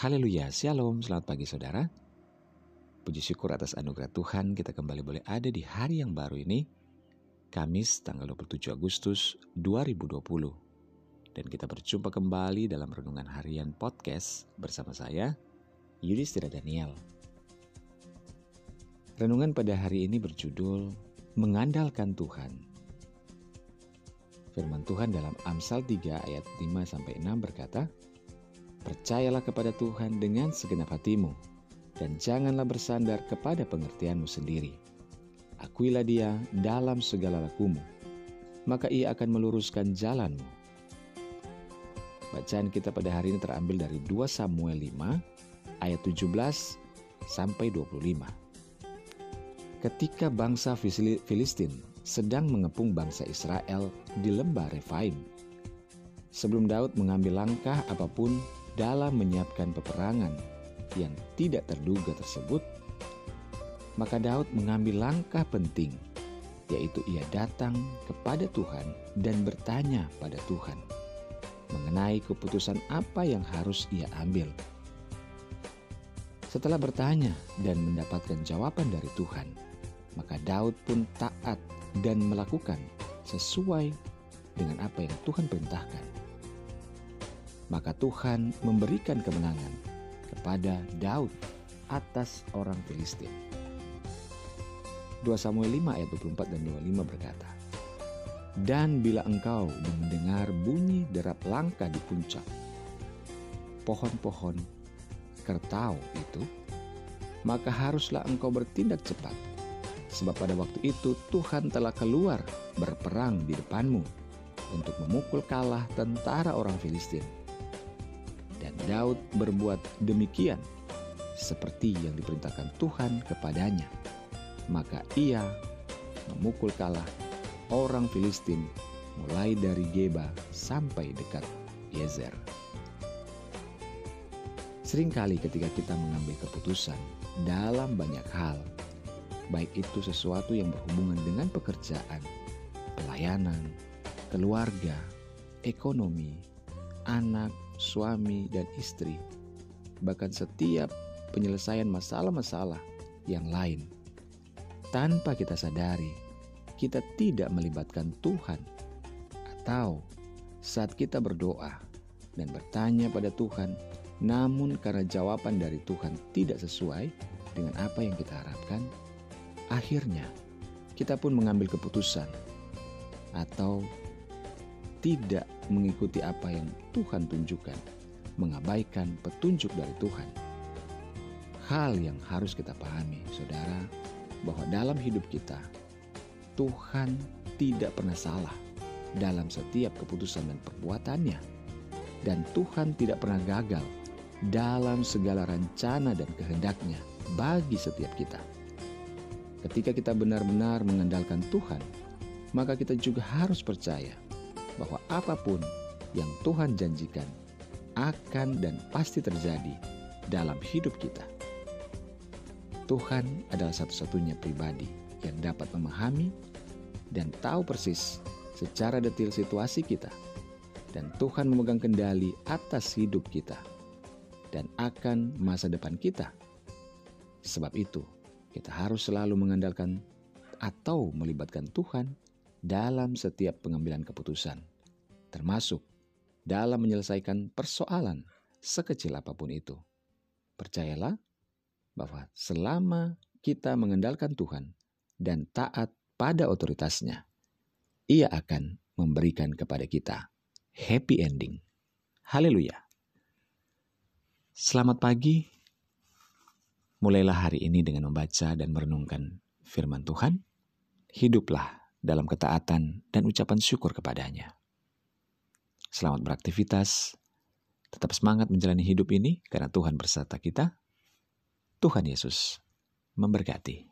Haleluya, Shalom, selamat pagi saudara. Puji syukur atas anugerah Tuhan kita kembali boleh ada di hari yang baru ini, Kamis tanggal 27 Agustus 2020. Dan kita berjumpa kembali dalam Renungan Harian Podcast bersama saya, Yudhistira Daniel. Renungan pada hari ini berjudul Mengandalkan Tuhan. Firman Tuhan dalam Amsal 3 ayat 5 sampai 6 berkata, Percayalah kepada Tuhan dengan segenap hatimu, dan janganlah bersandar kepada pengertianmu sendiri. Akuilah dia dalam segala lakumu, maka ia akan meluruskan jalanmu. Bacaan kita pada hari ini terambil dari 2 Samuel 5 ayat 17 sampai 25. Ketika bangsa Filistin sedang mengepung bangsa Israel di lembah Refaim, sebelum Daud mengambil langkah apa pun dalam menyiapkan peperangan yang tidak terduga tersebut, maka Daud mengambil langkah penting, yaitu ia datang kepada Tuhan dan bertanya pada Tuhan mengenai keputusan apa yang harus ia ambil. Setelah bertanya dan mendapatkan jawaban dari Tuhan, maka Daud pun taat dan melakukan sesuai dengan apa yang Tuhan perintahkan maka Tuhan memberikan kemenangan kepada Daud atas orang Filistin. 2 Samuel 5 ayat 24 dan 25 berkata, Dan bila engkau mendengar bunyi derap langkah di puncak, pohon-pohon kertau itu, maka haruslah engkau bertindak cepat, sebab pada waktu itu Tuhan telah keluar berperang di depanmu untuk memukul kalah tentara orang Filistin Daud berbuat demikian seperti yang diperintahkan Tuhan kepadanya. Maka ia memukul kalah orang Filistin mulai dari Geba sampai dekat Yezer. Seringkali ketika kita mengambil keputusan dalam banyak hal, baik itu sesuatu yang berhubungan dengan pekerjaan, pelayanan, keluarga, ekonomi, anak, suami, dan istri, bahkan setiap penyelesaian masalah-masalah yang lain. Tanpa kita sadari, kita tidak melibatkan Tuhan, atau saat kita berdoa dan bertanya pada Tuhan, namun karena jawaban dari Tuhan tidak sesuai dengan apa yang kita harapkan, akhirnya kita pun mengambil keputusan atau tidak mengikuti apa yang Tuhan tunjukkan, mengabaikan petunjuk dari Tuhan. Hal yang harus kita pahami, saudara, bahwa dalam hidup kita, Tuhan tidak pernah salah dalam setiap keputusan dan perbuatannya, dan Tuhan tidak pernah gagal dalam segala rencana dan kehendaknya bagi setiap kita. Ketika kita benar-benar mengandalkan Tuhan, maka kita juga harus percaya bahwa apa pun yang Tuhan janjikan akan dan pasti terjadi dalam hidup kita. Tuhan adalah satu-satunya pribadi yang dapat memahami dan tahu persis secara detil situasi kita. Dan Tuhan memegang kendali atas hidup kita dan akan masa depan kita. Sebab itu, kita harus selalu mengandalkan atau melibatkan Tuhan dalam setiap pengambilan keputusan, termasuk dalam menyelesaikan persoalan sekecil apa pun itu. Percayalah bahwa selama kita mengandalkan Tuhan dan taat pada otoritasnya, Ia akan memberikan kepada kita happy ending. Haleluya. Selamat pagi. Mulailah hari ini dengan membaca dan merenungkan firman Tuhan. Hiduplah dalam ketaatan dan ucapan syukur kepadanya. Selamat beraktivitas, tetap semangat menjalani hidup ini karena Tuhan berserta kita. Tuhan Yesus memberkati.